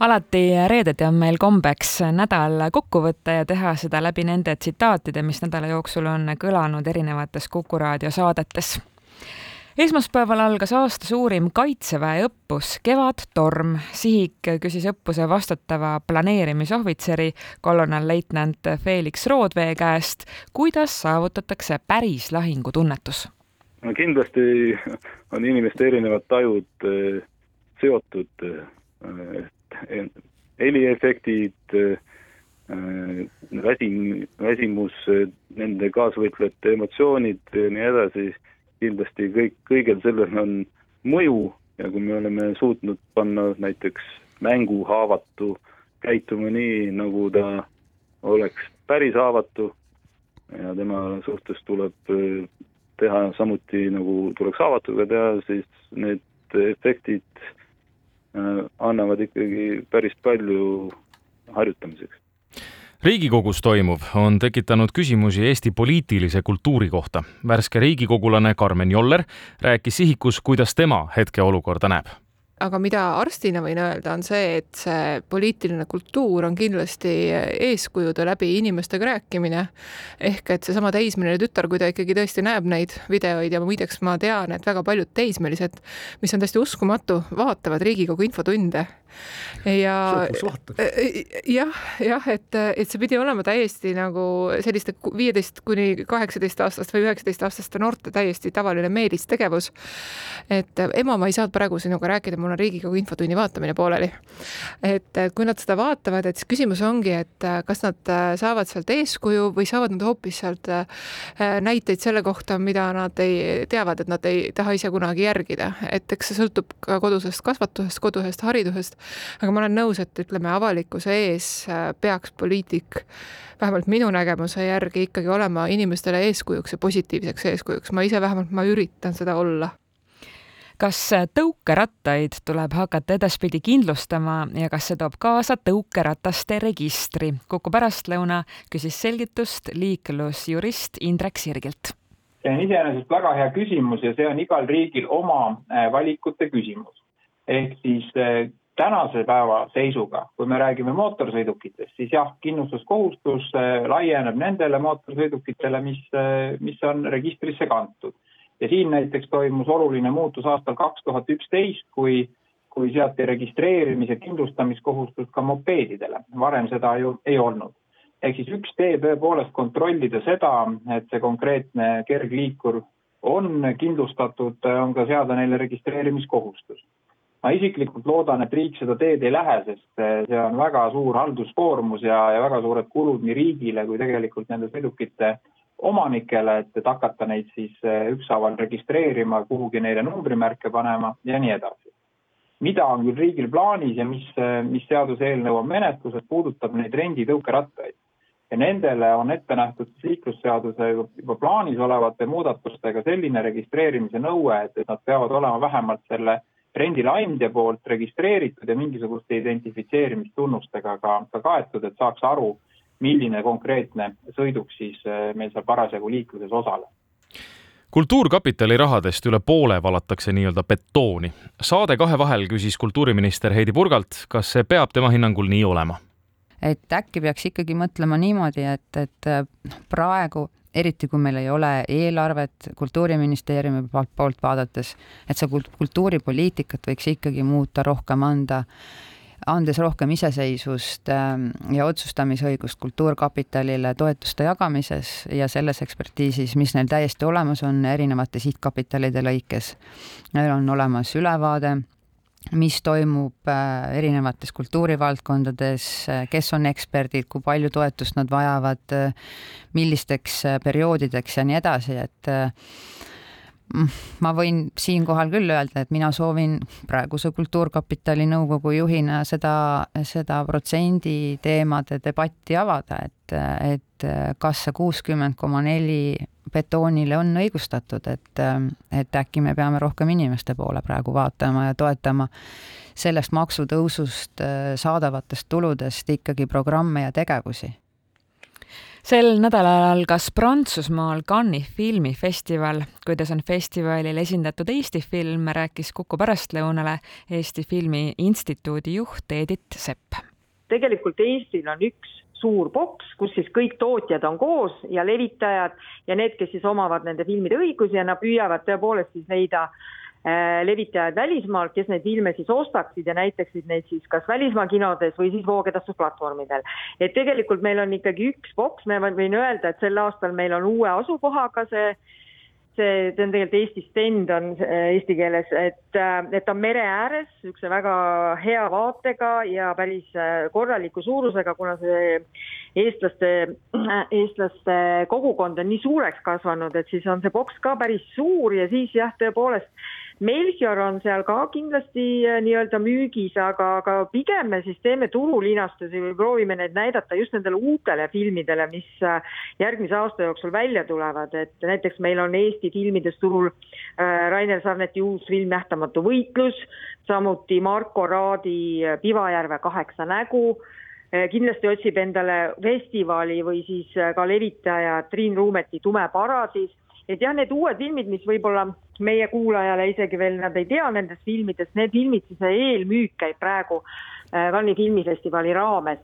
alati reedeti on meil kombeks nädal kokku võtta ja teha seda läbi nende tsitaatide, mis nädala jooksul on kõlanud erinevates Kuku raadio saadetes esmaspäeval algas aasta suurim kaitseväe õppus Kevadtorm. Sihik küsis õppuse vastutava planeerimisohvitseri kolonelleitnant Felix Roodvee käest, kuidas saavutatakse päris lahingutunnetus. no kindlasti on inimeste erinevad tajud eh, seotud eh, heliefektid, äh, väsim, väsimus, nende kaasvõitlejate emotsioonid ja nii edasi, kindlasti kõik, kõigel sellel on mõju. Ja kui me oleme suutnud panna näiteks mängu haavatu käituma nii, nagu ta oleks päris haavatu ja tema suhtes tuleb äh, teha samuti, nagu tuleks haavatuga teha, siis need efektid Äh, annavad ikkagi päris palju harjutamiseks. riigikogus toimuv on tekitanud küsimusi Eesti poliitilise kultuuri kohta. värske riigikogulane Karmen Joller rääkis sihikus, kuidas tema hetkeolukorda näeb aga mida arstina võin öelda, on see, et see poliitiline kultuur on kindlasti eeskujude läbi inimestega rääkimine. ehk et seesama teismeline tütar, kui ta ikkagi tõesti näeb neid videoid ja muideks ma tean, et väga paljud teismelised, mis on täiesti uskumatu, vaatavad Riigikogu infotunde ja jah, jah, et, et see pidi olema täiesti nagu selliste viieteist kuni kaheksateist aastast või üheksateist aastaste noorte täiesti tavaline meelistegevus. et ema, ma ei saanud praegu sinuga rääkida, mul on Riigikogu infotunni vaatamine pooleli. et kui nad seda vaatavad, et siis küsimus ongi, et kas nad saavad sealt eeskuju või saavad nad hoopis sealt äh, näiteid selle kohta, mida nad ei, teavad, et nad ei taha ise kunagi järgida, et eks see sõltub ka kodusest kasvatusest, kodusest haridusest. Aga ma olen nõus, et ütleme, avalikkuse ees äh, peaks poliitik vähemalt minu nägemuse järgi ikkagi olema inimestele eeskujuks ja positiivseks eeskujuks, ma ise vähemalt, ma üritan seda olla kas tõukerattaid tuleb hakata edaspidi kindlustama ja kas see toob kaasa tõukerataste registri? Kuku pärastlõuna küsis selgitust liiklusjurist Indrek Sirgilt. see on iseenesest väga hea küsimus ja see on igal riigil oma äh, valikute küsimus. ehk siis äh, tänase päeva seisuga, kui me räägime mootorsõidukitest, siis jah, kindlustuskohustus äh, laieneb nendele mootorsõidukitele, mis, mis on registrisse kantud. Ja siin näiteks toimus oluline muutus aastal kaks tuhat üksteist, kui, kui seati registreerimise kindlustamiskohustus ka mopeedidele, varem seda ju ei olnud. ehk siis üks tee tõepoolest kontrollida seda, et see konkreetne kergliikur on kindlustatud, on ka seada neile registreerimiskohustus ma isiklikult loodan, et riik seda teed ei lähe, sest see on väga suur halduskoormus ja, ja väga suured kulud nii riigile kui tegelikult nende sõidukite omanikele, et, et hakata neid siis eh, ükshaaval registreerima, kuhugi neile numbrimärke panema ja nii edasi. mida on küll riigil plaanis ja mis, eh, mis seaduseelnõu on menetluses, puudutab neid renditõukerattaid ja nendele on ette nähtud liiklusseaduse juba plaanis olevate muudatustega selline registreerimise nõue, et, et nad peavad olema vähemalt selle rendileandja poolt registreeritud ja mingisuguste identifitseerimistunnustega ka, ka kaetud, et saaks aru, milline konkreetne sõiduk siis eh, meil seal parasjagu liikluses osaleb kultuurkapitali rahadest üle poole valatakse nii-öelda betooni. saade Kahe vahel küsis kultuuriminister Heidi Purgalt, kas see peab tema hinnangul nii olema? et äkki peaks ikkagi mõtlema niimoodi, et, et noh, praegu eriti kui meil ei ole eelarvet Kultuuriministeeriumi poolt vaadates, et see kultuuripoliitikat võiks ikkagi muuta, rohkem anda, andes rohkem iseseisvust ähm, ja otsustamisõigust Kultuurkapitalile toetuste jagamises ja selles ekspertiisis, mis neil täiesti olemas on erinevate sihtkapitalide lõikes. Neil on olemas ülevaade mis toimub äh, erinevates kultuurivaldkondades, äh, kes on eksperdid, kui palju toetust nad vajavad, äh, millisteks perioodideks ja nii edasi, et ma võin siinkohal küll öelda, et mina soovin praeguse Kultuurkapitali nõukogu juhina seda, seda protsendi teemade debatti avada, et, et kas see kuuskümmend koma neli betoonile on õigustatud, et, et äkki me peame rohkem inimeste poole praegu vaatama ja toetama sellest maksutõusust saadavatest tuludest ikkagi programme ja tegevusi sel nädalal algas Prantsusmaal Cannes'i filmifestival. kuidas on festivalil esindatud Eesti film, rääkis Kuku pärastlõunale Eesti Filmi Instituudi juht Edith Sepp. tegelikult Eestil on üks suur boks, kus siis kõik tootjad on koos ja levitajad ja need, kes siis omavad nende filmide õigusi ja nad püüavad tõepoolest siis leida Äh, levitajaid välismaalt, kes neid filme siis ostaksid ja näitaksid neid siis kas välismaa kinodes või siis voogedastusplatvormidel. et tegelikult meil on ikkagi üks boks, ma võin öelda, et sel aastal meil on uue asukohaga see see, see on tegelikult Eesti stend on äh, eesti keeles, et, äh, et ta on mere ääres, niisuguse väga hea vaatega ja päris korraliku suurusega, kuna see eestlaste, eestlaste kogukond on nii suureks kasvanud, et siis on see boks ka päris suur ja siis jah, tõepoolest Melchior on seal ka kindlasti äh, nii-öelda müügis, aga, aga pigem me siis teeme turulinastusi või proovime neid näidata just nendele uutele filmidele, mis äh, järgmise aasta jooksul välja tulevad, et näiteks meil on Eesti filmides turul äh, Rainer Sarneti uus film Nähtamatu võitlus, samuti Marko Raadi Pivajärve kaheksa nägu. Kindlasti otsib endale festivali või siis ka levitaja Triin Ruumeti Tume paradiis. Et jah, need uued filmid, mis võib-olla meie kuulajale isegi veel nad ei tea nendest filmidest, need filmid, siis eelmüük käib praegu äh, Cannes'i filmifestivali raames